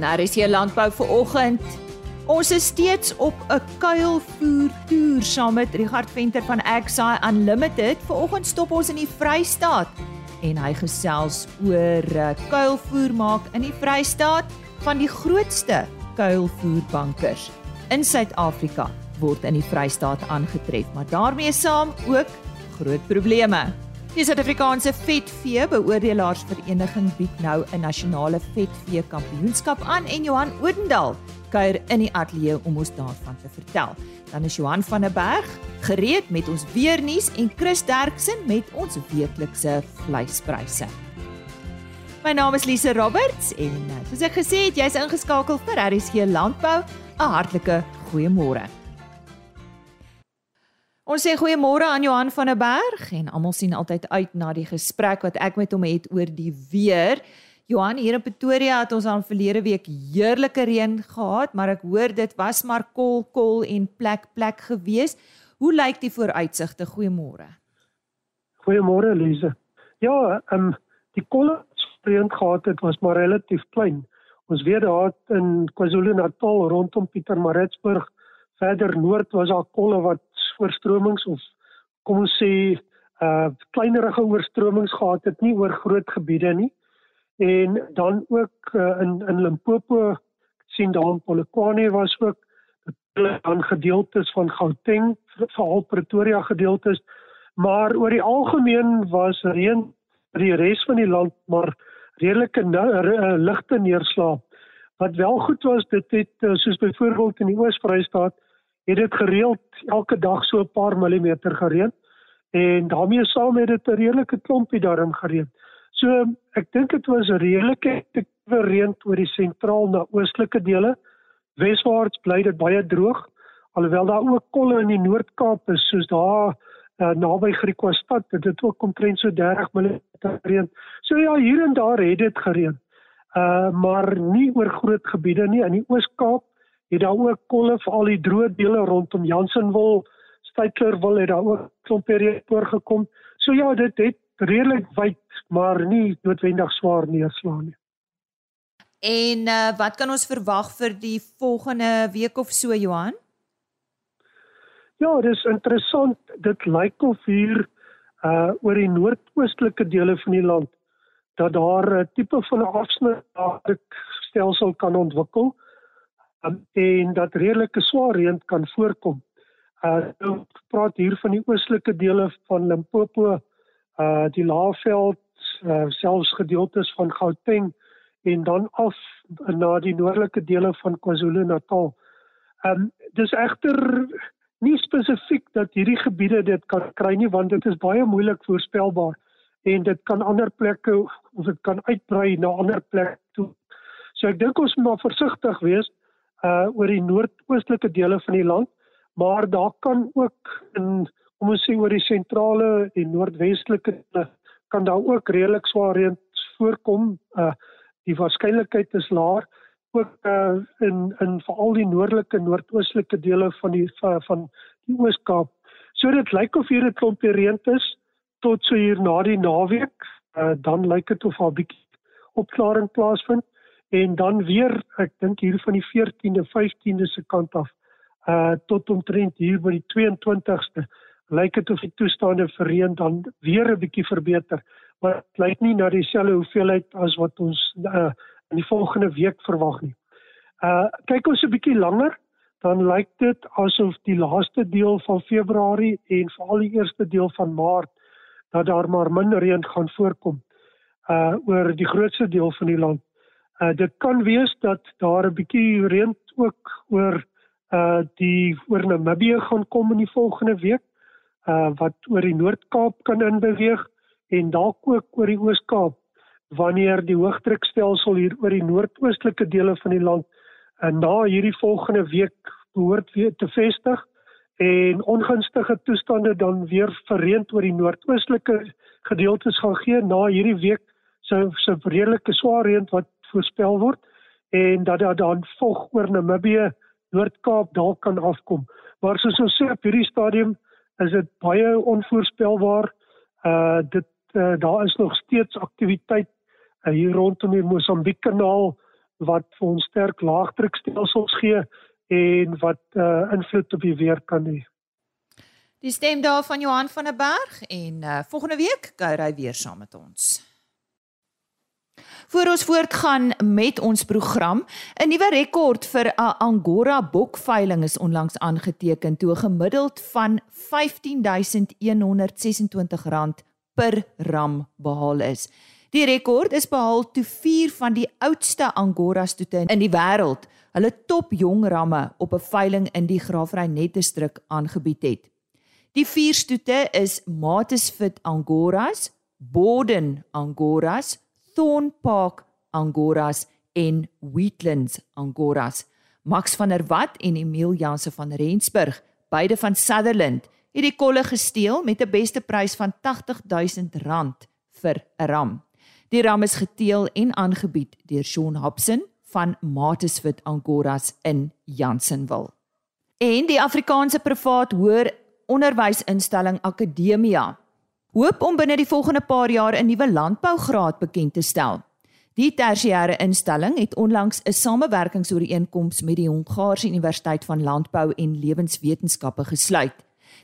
in RC Landbou vir oggend. Ons is steeds op 'n kuilvoer toer saam met Richard Venter van Exai Unlimited. Vanoggend stop ons in die Vrystaat en hy gesels oor eh, kuilvoer maak in die Vrystaat van die grootste kuilvoerbankers in Suid-Afrika word in die Vrystaat aangetref, maar daarmee saam ook groot probleme. Die Suid-Afrikaanse Vetvee Beoordelaarsvereniging bied nou 'n nasionale vetvee kampioenskap aan en Johan Odendaal kuier in die ateljee om ons daarvan te vertel. Dan is Johan van der Berg gereed met ons weernuus en Chris Derksen met ons weeklikse vleispryse. My naam is Lise Roberts en soos ek gesê het, jy's ingeskakel vir RSG Landbou. 'n Hartlike goeiemôre. Ons sê goeiemôre aan Johan van der Berg en almal sien altyd uit na die gesprek wat ek met hom het oor die weer. Johan hier in Pretoria het ons aan verlede week heerlike reën gehad, maar ek hoor dit was maar kol kol en plek plek gewees. Hoe lyk die vooruitsigte? Goeiemôre. Goeiemôre Lize. Ja, ehm um, die kolle reën gehad het was maar relatief klein. Ons weet daar in KwaZulu-Natal rondom Pietermaritzburg verder noord was daar kolle wat oorstromings of kom ons sê uh kleinerige oorstromings gehad het nie oor groot gebiede nie. En dan ook uh, in in Limpopo sien daar in Polokwane was ook dan gedeeltes van Gauteng veral Pretoria gedeeltes maar oor die algemeen was reën vir die res van die land maar redelike uh, ligte neerslae wat wel goed was dit het uh, soos byvoorbeeld in die Oos-Vrystaat het dit gereeld elke dag so 'n paar millimeter gereën en daarmee saam het dit 'n redelike klompie daarin gereën. So ek dink dit was 'n redelike effektiewe reën oor die sentraal na oostelike dele. Weswaarts bly dit baie droog alhoewel daar ook kolle in die Noord-Kaap is soos daar uh, naby Griquastad dit het ook omtrent so 30 mm gereën. So ja, hier en daar het dit gereën. Uh maar nie oor groot gebiede nie in die Oos-Kaap het daar ook kolle vir al die droë dele rondom Jansenwil, Stytlerwil het daar ook klompie voorgekom. So ja, dit het redelik wyd, maar nie noodwendig swaar neerslaan nie. En uh, wat kan ons verwag vir die volgende week of so Johan? Ja, dis interessant. Dit lyk of hier uh oor die noordoostelike dele van die land dat daar 'n tipe van 'n afsnit stelsel kan ontwikkel um, en dat redelike swaar reën kan voorkom. Uh ons praat hier van die oostelike dele van Limpopo, uh die Laagveld, uh, selfs gedeeltes van Gauteng en dan af na die noordelike dele van KwaZulu-Natal. Um dis egter nie spesifiek dat hierdie gebiede dit kan kry nie want dit is baie moeilik voorspelbaar en dit kan ander plekke of dit kan uitbrei na ander plekke toe. So ek dink ons moet maar versigtig wees uh oor die noordoostelike dele van die land, maar daar kan ook in kom ons sê oor die sentrale en noordwestelike kan daar ook redelik swaar reën voorkom. Uh die waarskynlikheid is laag ook uh in in veral die noordelike noordoostelike dele van die van, van die Oos-Kaap. So dit lyk of hier 'n klompie reën is tot so hier na die naweek. Uh dan lyk dit of 'n bietjie opklaring plaasvind en dan weer ek dink hier van die 14de 15de se kant af uh tot omtrent hier by die 22ste lyk dit of die toestande vir reën dan weer 'n bietjie verbeter maar dit lyk nie na dieselfde hoeveelheid as wat ons uh in die volgende week verwag nie. Uh kyk ons 'n bietjie langer dan lyk dit asof die laaste deel van Februarie en veral die eerste deel van Maart dat daar maar minder reën gaan voorkom uh oor die grootste deel van die land. Uh dit kan wees dat daar 'n bietjie reën ook oor uh die oor Namibië gaan kom in die volgende week. Uh wat oor die Noord-Kaap kan inbeweeg en dalk ook oor die Oos-Kaap wanneer die hoëdrukstelsel hier oor die noordoostelike dele van die land uh, na hierdie volgende week behoort weer te vestig en ongunstige toestande dan weer verreend oor die noordoostelike gedeeltes gaan gee na hierdie week sou so redelike swaar reën wat voorspel word en dat daar dan vog oor Namibië Noord-Kaap dalk kan afkom. Maar soos ons sê op hierdie stadium is dit baie onvoorspelbaar. Uh dit uh, daar is nog steeds aktiwiteit uh, hier rondom die Mosambiek kanaal wat vir ons sterk laagdrukstelsels gee en wat uh, invloed op die weer kan hê. Die stem daar van Johan van der Berg en uh, volgende week kuier hy weer saam met ons. Voor ons voortgaan met ons program, 'n nuwe rekord vir 'n Angora bokveiling is onlangs aangeteken toe gemiddeld van R15126 per ram behaal is. Die rekord is behaal toe vier van die oudste Angora stoete in die wêreld hulle top jong ramme op 'n veiling in die Graafrenet distrik aangebied het. Die vier stoete is Matisfit Angoras, Borden Angoras, Thornpark Angoras en Wheatlands Angoras. Max van der Walt en Emil Janse van Rensburg, beide van Sutherland, het die kolle gesteel met 'n beste prys van R80000 vir 'n ram. Die ram is geteel en aangebied deur Shaun Hobson van Matisfit Angoras in Jansenwil. En die Afrikaanse privaat hoër onderwysinstelling Akademia hoop om binne die volgende paar jaar 'n nuwe landbougraad bekend te stel. Die tersiêre instelling het onlangs 'n samewerkingsooreenkoms met die Hongaarse Universiteit van Landbou en Lewenswetenskappe gesluit.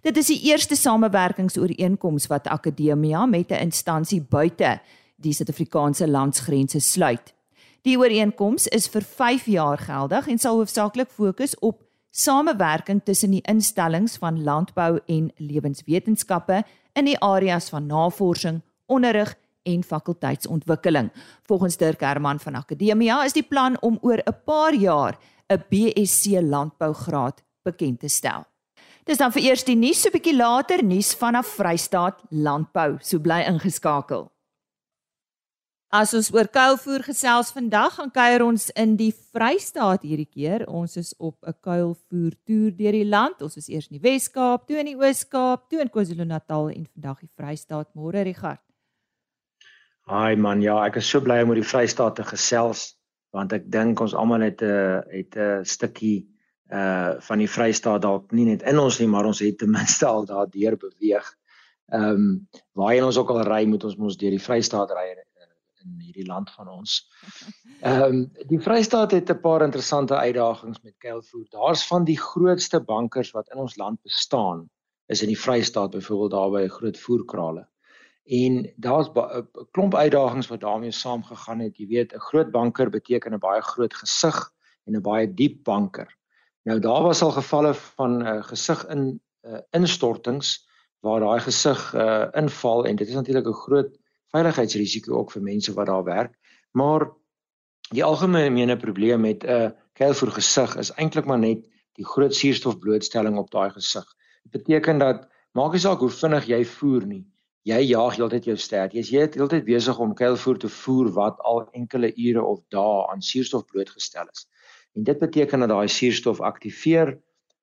Dit is die eerste samewerkingsooreenkoms wat Akademia met 'n instansie buite die Suid-Afrikaanse landsgrense sluit. Die ooreenkoms is vir 5 jaar geldig en sal hoofsaaklik fokus op samewerking tussen die instellings van landbou en lewenswetenskappe in die areas van navorsing, onderrig en fakulteitsontwikkeling. Volgens Dirk Herman van Akademia is die plan om oor 'n paar jaar 'n BSc landbougraad bekend te stel. Dis dan vir eers die nuus so 'n bietjie later nuus vanaf Vrystaat Landbou. So bly ingeskakel. As ons oor kuilvoer gesels vandag, gaan kuier ons in die Vrystaat hierdie keer. Ons is op 'n kuilvoer toer deur die land. Ons is eers in die Wes-Kaap, toe in die Oos-Kaap, toe in KwaZulu-Natal en vandag die Vrystaat. Môre Richard. Haai man, ja, ek is so bly om oor die Vrystaat te gesels want ek dink ons almal het 'n het 'n stukkie uh van die Vrystaat dalk nie net in ons nie, maar ons het ten minste al daardeur beweeg. Ehm um, waarheen ons ook al ry, moet ons mos deur die Vrystaat ry in hierdie land van ons. Ehm um, die Vrystaat het 'n paar interessante uitdagings met kuilvoer. Daar's van die grootste bankers wat in ons land bestaan is in die Vrystaat, byvoorbeeld daar by groot voerkrale. En daar's 'n klomp uitdagings wat daarmee saamgegaan het. Jy weet, 'n groot banker beteken 'n baie groot gesig en 'n baie diep banker. Nou daar was al gevalle van 'n uh, gesig in uh, instortings waar daai gesig uh, inval en dit is natuurlik 'n groot veiligheidsrisiko ook vir mense wat daar werk. Maar die algemene probleem met 'n uh, kuilvoer gesig is eintlik maar net die groot suurstofblootstelling op daai gesig. Dit beteken dat maak nie saak hoe vinnig jy voer nie, jy jaag heeltyd jou stert. Jy's heeltyd besig om kuilvoer te voer wat al enkele ure of dae aan suurstof blootgestel is. En dit beteken dat daai suurstof aktiveer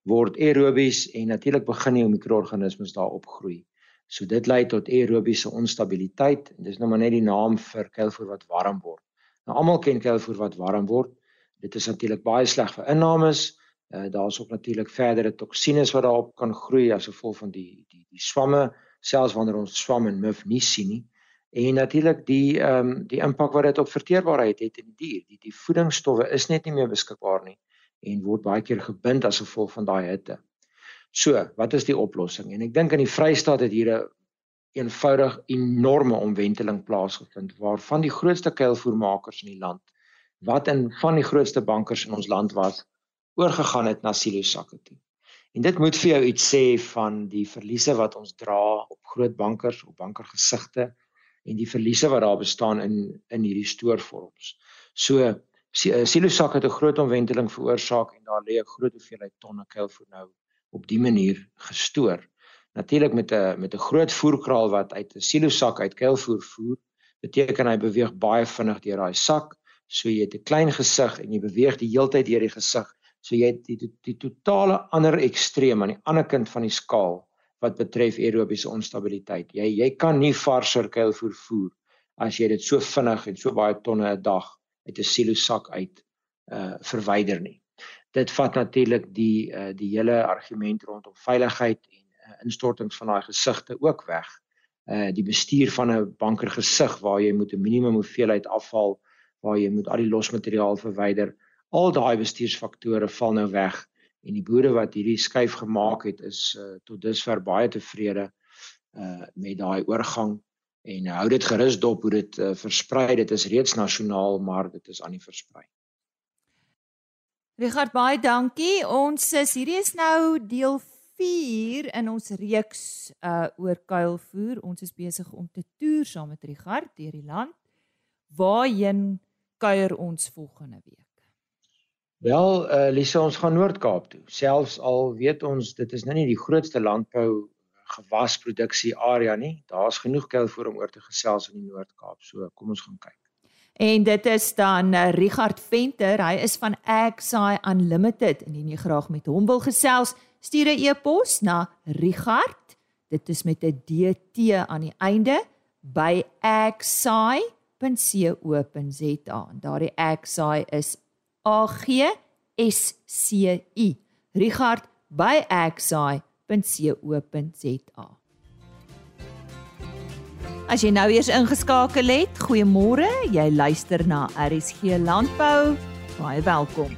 word aerobies en natuurlik begin die mikroorganismes daar opgroei. So dit lei tot aerobiese onstabiliteit en dis nou maar net die naam vir kuilvoer wat warm word. Nou almal ken kuilvoer wat warm word. Dit is natuurlik baie sleg vir innames. Uh, Daar's ook natuurlik verdere toksines wat daarop kan groei as gevolg van die die die swamme, selfs wanneer ons swam en muf nie sien nie. En natuurlik die ehm um, die impak wat dit op verteerbaarheid het in die dier. Die die voedingsstowwe is net nie meer beskikbaar nie en word baie keer gebind as gevolg van daai hitte. So, wat is die oplossing? En ek dink in die Vrystaat het hier 'n een eenvoudig enorme omwenteling plaasgevind waarvan die grootste kuilvoermakers in die land wat in van die grootste bankers in ons land was oorgegaan het na silosakke toe. En dit moet vir jou iets sê van die verliese wat ons dra op groot bankers, op bankergesigte en die verliese wat daar bestaan in in hierdie stoorvorms. So silosakke het 'n groot omwenteling veroorsaak en daar lê 'n groot hoeveelheid tonne kuilvoer nou op die manier gestoor. Natuurlik met 'n met 'n groot voerkraal wat uit 'n silosak uit kuilvoer voer, beteken hy beweeg baie vinnig deur daai sak. So jy het 'n klein gesig en jy beweeg die heeltyd deur die gesig. So jy het die, die, die totale ander ekstreem aan die ander kant van die skaal wat betref aerobiese onstabiliteit. Jy jy kan nie varser kuilvoer voer as jy dit so vinnig en so baie tonne 'n dag uit 'n silosak uit uh verwyder nie dit vat natuurlik die uh, die hele argument rondom veiligheid en uh, instortings van daai gesigte ook weg. Uh die bestuur van 'n banker gesig waar jy moet 'n minimum hoeveelheid afval waar jy moet al die losmateriaal verwyder. Al daai bestuursfaktore val nou weg en die boere wat hierdie skuif gemaak het is uh, tot dusver baie tevrede uh met daai oorgang en hou dit gerus dop hoe dit uh, versprei dit is reeds nasionaal maar dit is aan die versprei. Richard baie dankie. Ons is hierdie is nou deel 4 in ons reeks uh oor kuilvoer. Ons is besig om te toer saam met Richard deur die land. Waarheen kuier ons volgende week? Wel, uh, Lisa, ons gaan Noord-Kaap toe. Selfs al weet ons dit is nou nie die grootste landbou gewasproduksie area nie. Daar's genoeg kuil vir om oor te gesels in die Noord-Kaap. So kom ons gaan kyk. En dit is dan uh, Richard Venter. Hy is van Agsai Unlimited. Indien jy graag met hom wil gesels, stuur 'n e-pos na Richard. Dit is met 'n DT aan die einde by agsai.co.za. Daardie Agsai is A G S C I. Richard by axai.co.za. As jy nou eers ingeskakel het, goeiemôre. Jy luister na RSG Landbou. Baie welkom.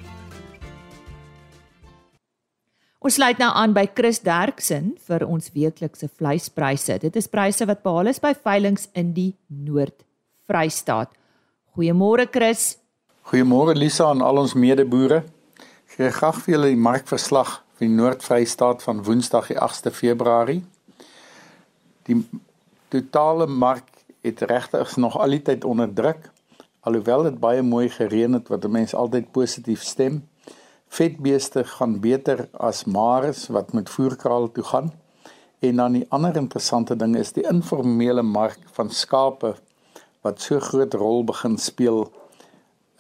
Ons sluit nou aan by Chris Derksen vir ons weeklikse vleispryse. Dit is pryse wat behaal is by veilinge in die Noord-Vrystaat. Goeiemôre Chris. Goeiemôre Lisa en al ons medeboere. Gee graag vir julle die markverslag vir die Noord-Vrystaat van Woensdag die 8ste Februarie. Die totale mark het regtig nog al die tyd onder druk alhoewel dit baie mooi gereën het wat mense altyd positief stem. Vetbeeste gaan beter as mares wat met voerkraal toe gaan. En dan die ander interessante ding is die informele mark van skape wat so groot rol begin speel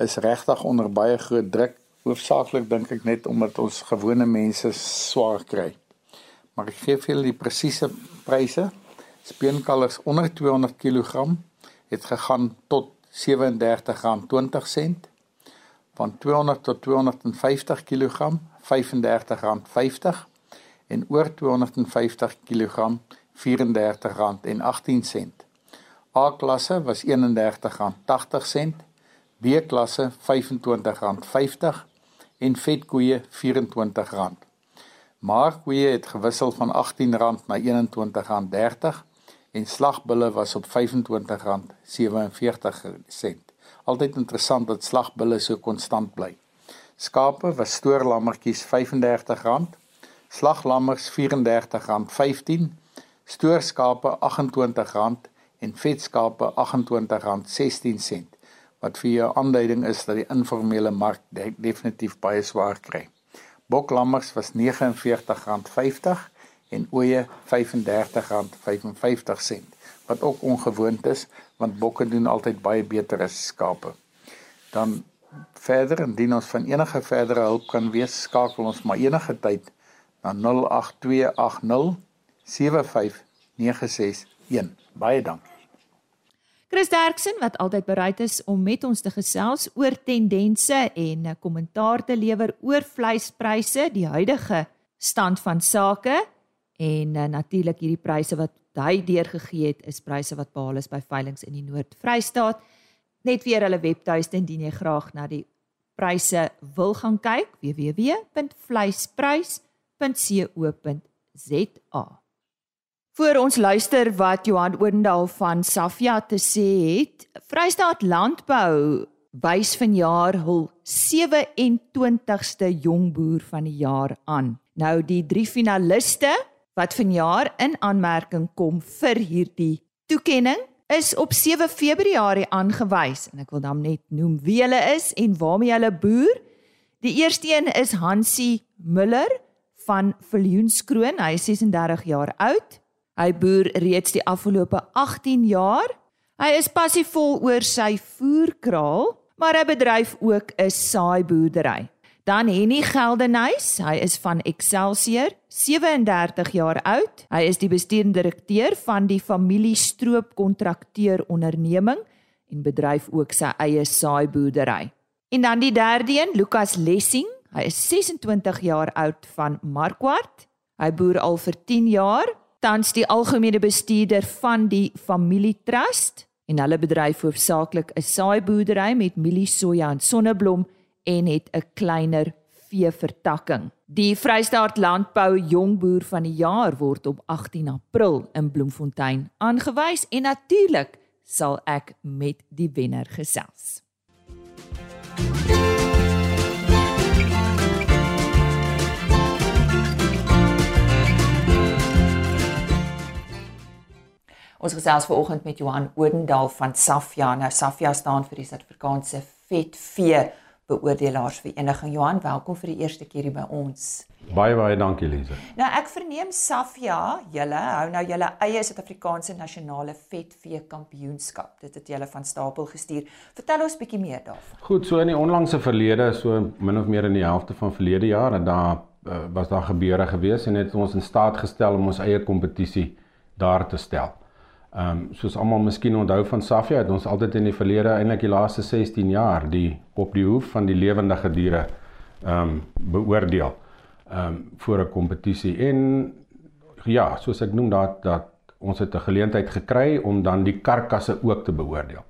is regtig onder baie groot druk. Hoofsaaklik dink ek net omdat ons gewone mense swaar kry. Maar ek gee vir julle die presiese pryse. Speenkalvers onder 200 kg het gegaan tot R37.20 van 200 tot 250 kg R35.50 en oor 250 kg R34.18. A-klasse was R31.80 B-klasse R25.50 en vetkoeie R24. Maarkoeie het gewissel van R18 na R21.30 en slagbulle was op R25.47. Altyd interessant dat slagbulle so konstant bly. Skape was stoorlammetjies R35, slaglammers R34.15, stoorskape R28 en vetskape R28.16 wat vir jou aanduiding is dat die informele mark de definitief baie swaar kry. Boklammers was R49.50 en ooe R35.55 wat ook ongewoond is want bokke doen altyd baie beter as skape. Dan verder indien ons van enige verdere hulp kan wees, skakel ons maar enige tyd na 08280 75961. Baie dankie. Chris Derksen wat altyd bereid is om met ons te gesels oor tendense en 'n kommentaar te lewer oor vleispryse, die huidige stand van sake en uh, natuurlik hierdie pryse wat hy deurgegee het is pryse wat behaal is by veilinge in die Noord-Vrystaat. Net weer hulle webtuiste indien jy graag na die pryse wil gaan kyk www.vleisprys.co.za. Voor ons luister wat Johan Oendal van Safia te sê het, Vrystaat Landbou wys vanjaar hul 27ste jongboer van die jaar aan. Nou die drie finaliste wat vanjaar in aanmerking kom vir hierdie toekenning is op 7 Februarie aangewys en ek wil dan net noem wie hulle is en waarmee hulle boer. Die eerste een is Hansie Müller van Viljoenskroon, hy is 36 jaar oud. Hy boer reeds die afgelope 18 jaar. Hy is passievol oor sy voerkraal, maar hy bedryf ook 'n saaiboerdery. Dan Henny Geldenhuys, hy is van Excelsior, 37 jaar oud. Hy is die bestuurende direkteur van die familie Stroop Kontrakteur Onderneming en bedryf ook sy eie saaiboerdery. En dan die derde een, Lukas Lessing, hy is 26 jaar oud van Markwart. Hy boer al vir 10 jaar tans die algemene bestuurder van die familietrust en hulle bedryf hoofsaaklik 'n saaiboerdery met mieliesoja en sonneblom en het 'n kleiner veevertakking. Die Vrystaat Landbou Jongboer van die Jaar word op 18 April in Bloemfontein aangewys en natuurlik sal ek met die wenner gesels. Ons gesels vanoggend met Johan Odendaal van Safia. Nou Safia staan vir die Suid-Afrikaanse vetvee beoordelaarsvereniging. Johan, welkom vir die eerste keer hier by ons. Baie baie dankie Lize. Nou ek verneem Safia, julle hou nou julle eie Suid-Afrikaanse nasionale vetvee kampioenskap. Dit het julle van stapel gestuur. Vertel ons bietjie meer daarvan. Goed, so in die onlangse verlede, so min of meer in die helfte van verlede jaar, en daar uh, was daar gebeure gewees en het ons in staat gestel om ons eie kompetisie daar te stel. Ehm um, soos almal miskien onthou van Safia het ons altyd in die verlede eintlik die laaste 16 jaar die op die hoef van die lewendige diere ehm um, beoordeel ehm um, voor 'n kompetisie en ja, soos ek noem dat dat ons het 'n geleentheid gekry om dan die karkasse ook te beoordeel.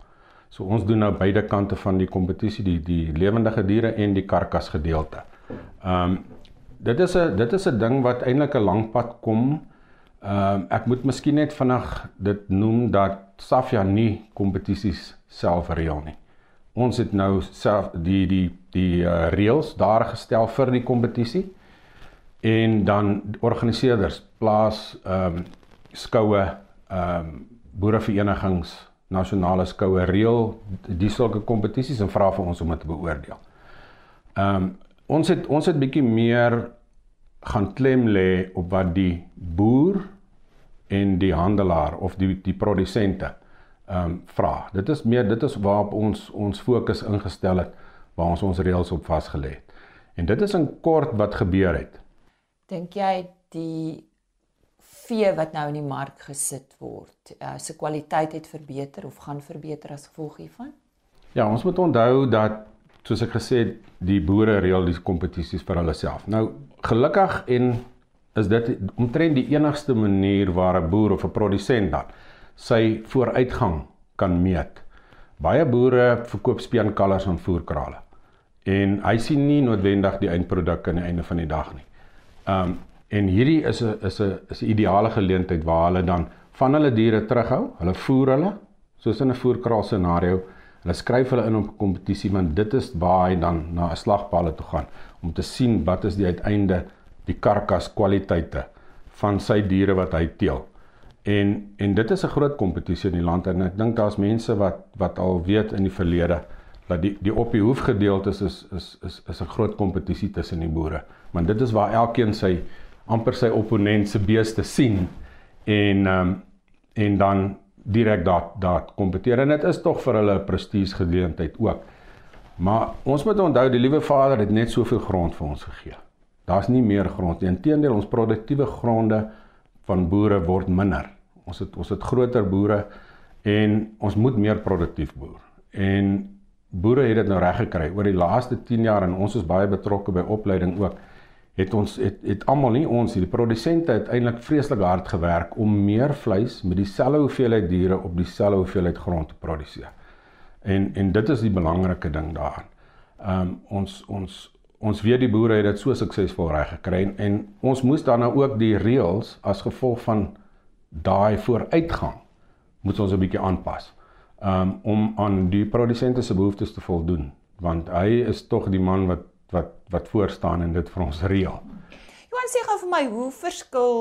So ons doen nou beide kante van die kompetisie, die die lewendige diere en die karkas gedeelte. Ehm um, dit is 'n dit is 'n ding wat eintlik 'n lang pad kom Ehm uh, ek moet miskien net vinnig dit noem dat Safia nie kompetisies self reël nie. Ons het nou self die die die uh, reëls daar gestel vir die kompetisie en dan organiseerders plaas ehm um, skoue ehm um, boereverenigings nasionale skoue reël die sulke kompetisies en vra vir ons om dit te beoordeel. Ehm um, ons het ons het bietjie meer gaan klem lê op wat die boer en die handelaar of die die produsente ehm um, vra. Dit is meer dit is waarop ons ons fokus ingestel het waar ons ons reëls op vasgelê het. En dit is in kort wat gebeur het. Dink jy die vee wat nou in die mark gesit word, uh, se kwaliteit het verbeter of gaan verbeter as gevolg hiervan? Ja, ons moet onthou dat soos ek gesê het, die boere reël die kompetisies vir hulle self. Nou gelukkig en is dit omtrent die enigste manier waar 'n boer of 'n produsent dan sy vooruitgang kan meet. Baie boere verkoop speenkalvers en voerkrale. En hy sien nie noodwendig die eindproduk aan die einde van die dag nie. Um en hierdie is 'n is 'n is 'n ideale geleentheid waar hulle dan van hulle diere terughou, hulle voer hulle soos in 'n voerkraal scenario. Hulle skryf hulle in op 'n kompetisie want dit is waar hy dan na 'n slagpaal toe gaan om te sien wat is die uiteinde die karkas kwaliteite van sy diere wat hy teel. En en dit is 'n groot kompetisie in die land en ek dink daar's mense wat wat al weet in die verlede dat die die op die hoef gedeelte is is is is is 'n groot kompetisie tussen die boere. Want dit is waar elkeen sy amper sy opponent se beeste sien en ehm um, en dan direk daar daar kompeteer en dit is tog vir hulle 'n prestige geleentheid ook. Maar ons moet onthou die liewe Vader het net soveel grond vir ons gegee. Daar's nie meer grond nie. Inteendeel, ons produktiewe gronde van boere word minder. Ons het ons het groter boere en ons moet meer produktief boer. En boere het dit nou reg gekry oor die laaste 10 jaar en ons is baie betrokke by opleiding ook. Het ons het het almal nie ons die produsente het eintlik vreeslik hard gewerk om meer vleis met dieselfde hoeveelheid diere op dieselfde hoeveelheid grond te produseer. En en dit is die belangrike ding daarin. Ehm um, ons ons ons weet die boere het dit so suksesvol reg gekry en, en ons moes dan nou ook die reëls as gevolg van daai vooruitgang moet ons 'n bietjie aanpas. Um om aan die produsente se behoeftes te voldoen want hy is tog die man wat wat wat voor staan en dit vir ons reël. Johan sê gou vir my hoe verskil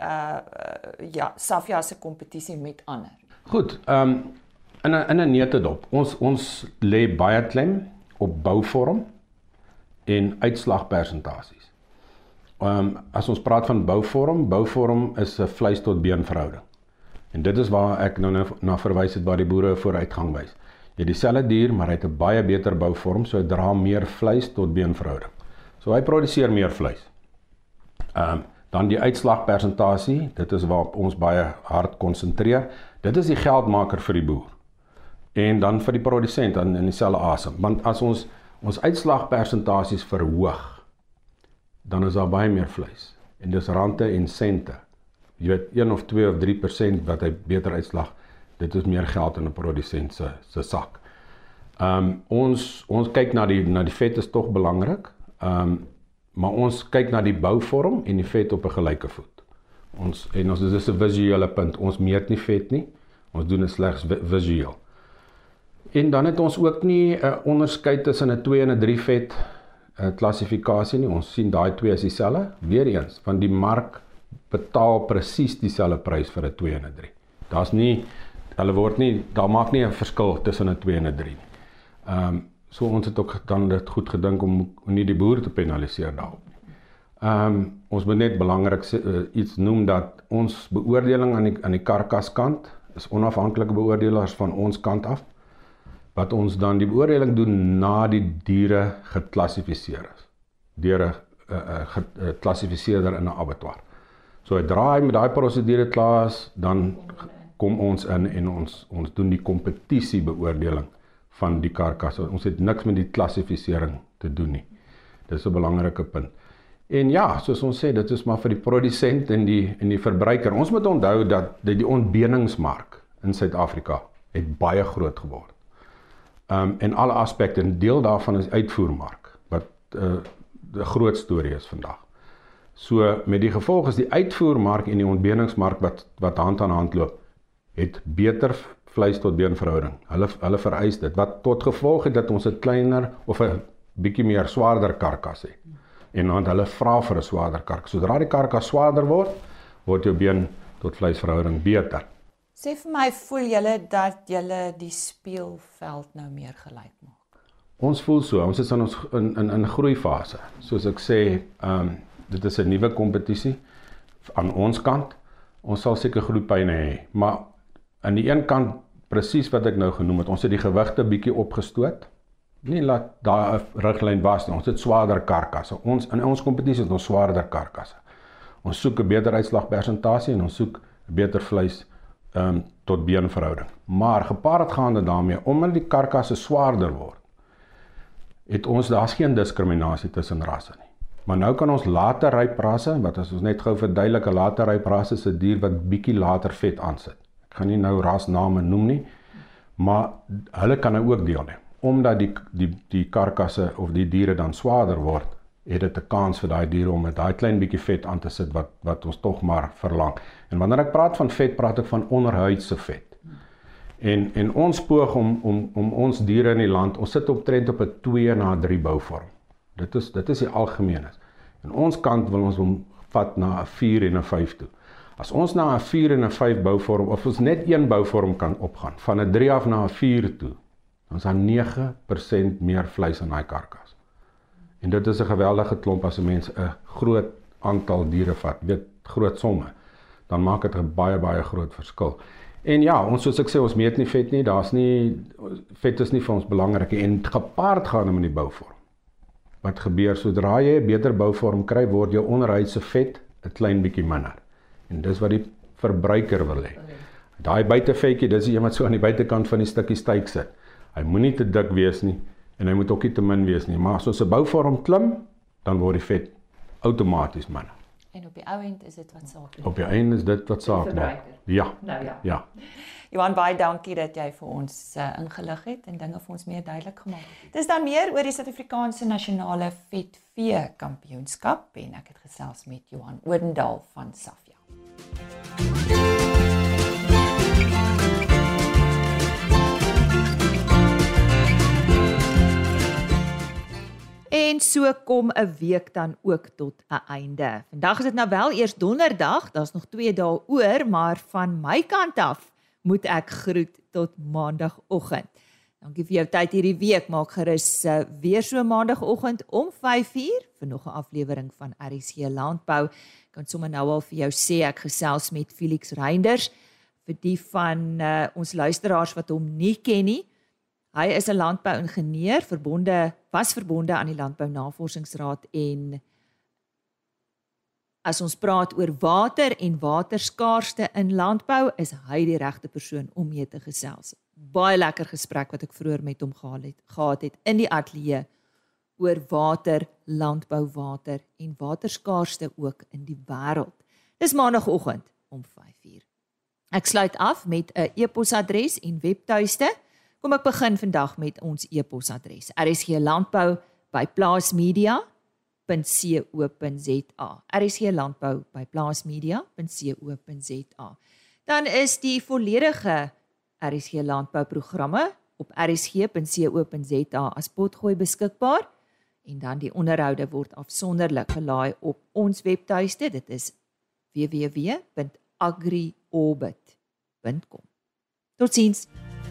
uh, uh ja Safia se kompetisie met ander? Goed, um in 'n in 'n neutedop. Ons ons lê baie klem op bouvorm en uitslagpersentasies. Ehm um, as ons praat van bouvorm, bouvorm is 'n vleis tot been verhouding. En dit is waar ek nou na verwys het waar die boere vooruitgang wys. Jy het dieselfde dier, maar hy het 'n baie beter bouvorm, so hy dra meer vleis tot been verhouding. So hy produseer meer vleis. Ehm um, dan die uitslagpersentasie, dit is waarop ons baie hard konsentreer. Dit is die geldmaker vir die boer. En dan vir die produsent in in dieselfde asem, want as ons ons uitslagpersentasies verhoog, dan is daar baie meer vleis. En dis rande en sente. Jy weet 1 of 2 of 3% wat hy beter uitslag, Dit is meer geld in 'n produsent se se sak. Ehm um, ons ons kyk na die na die vet is tog belangrik. Ehm um, maar ons kyk na die bouvorm en die vet op 'n gelyke voet. Ons en ons dis 'n visuele punt. Ons meet nie vet nie. Ons doen dit slegs visueel. En dan het ons ook nie 'n onderskeid tussen 'n 2 en 'n 3 vet uh, klassifikasie nie. Ons sien daai twee is dieselfde. Weereens, van die mark betaal presies dieselfde prys vir 'n 2 en 'n 3. Daar's nie hulle word nie daar maak nie 'n verskil tussen 'n 2 en 'n 3 nie. Ehm um, so ons het ook dan dit goed gedink om nie die boere te penaliseer daarop nie. Ehm um, ons moet net belangrik uh, iets noem dat ons beoordeling aan die aan die karkaskant is onafhanklike beoordelaars van ons kant af wat ons dan die beoordeling doen na die diere geklassifiseer is deur 'n geklassifiseerder in 'n abattoir. So draai met daai prosedure klaar is, dan kom ons in en ons ons doen die kompetisie beoordeling van die karkas. Ons het niks met die klassifisering te doen nie. Dis 'n belangrike punt. En ja, soos ons sê, dit is maar vir die produsent en die en die verbruiker. Ons moet onthou dat die, die ontbeningsmark in Suid-Afrika het baie groot geword. Ehm um, en alle aspekte en deel daarvan is uitvoermark wat 'n uh, 'n groot storie is vandag. So met die gevolg is die uitvoermark en die ontbeningsmark wat wat hand aan hand loop, het beter vleis tot been verhouding. Hulle hulle vereis dit wat tot gevolg het dat ons 'n kleiner of 'n bietjie meer swaarder karkas het en dan hulle vra vir 'n swaarder karkas. Sodra die karkas swaarder word, word jou been tot vleisverhouding beter. Sê vir my, voel julle dat julle die speelveld nou meer gelyk maak? Ons voel so. Ons is in ons in in 'n groeifase. Soos ek sê, ehm um, dit is 'n nuwe kompetisie aan ons kant. Ons sal seker groepyne hê, maar aan die een kant presies wat ek nou genoem het, ons het die gewigte bietjie opgestoot nie laat daar 'n riglyn was nie. Ons het swaarder karkasse. Ons in ons kompetisie het ons swaarder karkasse. Ons soek 'n beter uitslagpersentasie en ons soek beter vleis um, tot beenverhouding. Maar gepaard gaande daarmee omdat die karkasse swaarder word, het ons daar's geen diskriminasie tussen rasse nie. Maar nou kan ons later ryp rasse, wat as ons net gou verduidelik, 'n later ryp ras is 'n dier wat bietjie later vet aansit. Ek gaan nie nou rasname noem nie, maar hulle kan nou ook deelneem omdat die die die karkasse of die diere dan swaarder word, het dit 'n kans vir daai diere om met daai klein bietjie vet aan te sit wat wat ons tog maar verlang. En wanneer ek praat van vet, praat ek van onderhuidse vet. En en ons poog om om om ons diere in die land, ons sit optrent op 'n 2 na 3 bouvorm. Dit is dit is die algemeen is. En ons kant wil ons hom vat na 'n 4 en 'n 5 toe. As ons na 'n 4 en 'n 5 bouvorm of ons net een bouvorm kan opgaan van 'n 3 af na 'n 4 toe, dan is daar 9% meer vleis in daai karkas. En dit is 'n geweldige klomp as 'n mens 'n groot aantal diere vat, weet groot somme, dan maak dit 'n baie baie groot verskil. En ja, ons soos ek sê, ons meet nie vet nie, daar's nie vet is nie vir ons belangrik en gepaard gaan met die bouvorm. Wat gebeur sodra jy 'n beter bouvorm kry, word jou onderhuidse vet 'n klein bietjie minder. En dis wat die verbruiker wil hê. Daai buitevetjie, dis die een wat so aan die buitekant van die stukkie steak sit. Hy moenie te dik wees nie en hy moet ook nie te min wees nie, maar as ons 'n bouvorm klim, dan word die vet outomaties minder. En op die ou end is dit wat saak maak. Op die einde is dit wat saak maak. Ja. Nou ja. Ja. Johan baie dankie dat jy vir ons uh, ingelig het en dinge vir ons meer duidelik gemaak het. Dis dan meer oor die Suid-Afrikaanse nasionale vetvee kampioenskap en ek het gesels met Johan Odendaal van Safia. En so kom 'n week dan ook tot 'n einde. Vandag is dit nou wel eers donderdag, daar's nog 2 dae oor, maar van my kant af moet ek groet tot maandagooggend. Dankie vir jou tyd hierdie week. Maak gerus uh, weer so maandagooggend om 5uur vir nog 'n aflewering van RC Landbou. Ek kan sommer nou al vir jou sê ek gesels met Felix Reinders vir die van uh, ons luisteraars wat hom nie ken nie. Hy is 'n landbouingenieur verbonde was verbonde aan die Landbou Navorsingsraad en as ons praat oor water en waterskaarste in landbou is hy die regte persoon om mee te gesels. Baie lekker gesprek wat ek vroeër met hom gehad het, gehad het in die ateljee oor water, landbouwater en waterskaarste ook in die wêreld. Dis maandagooggend om 5:00. Ek sluit af met 'n e-posadres en webtuiste. Kom ek begin vandag met ons e-posadres. rsglandbou@plaasmedia.co.za. rsglandbou@plaasmedia.co.za. Dan is die volledige RSG landbou programme op rsg.co.za as potgooi beskikbaar en dan die onderhoude word afsonderlik gelaai op ons webtuiste dit is www.agriorbit.com Totsiens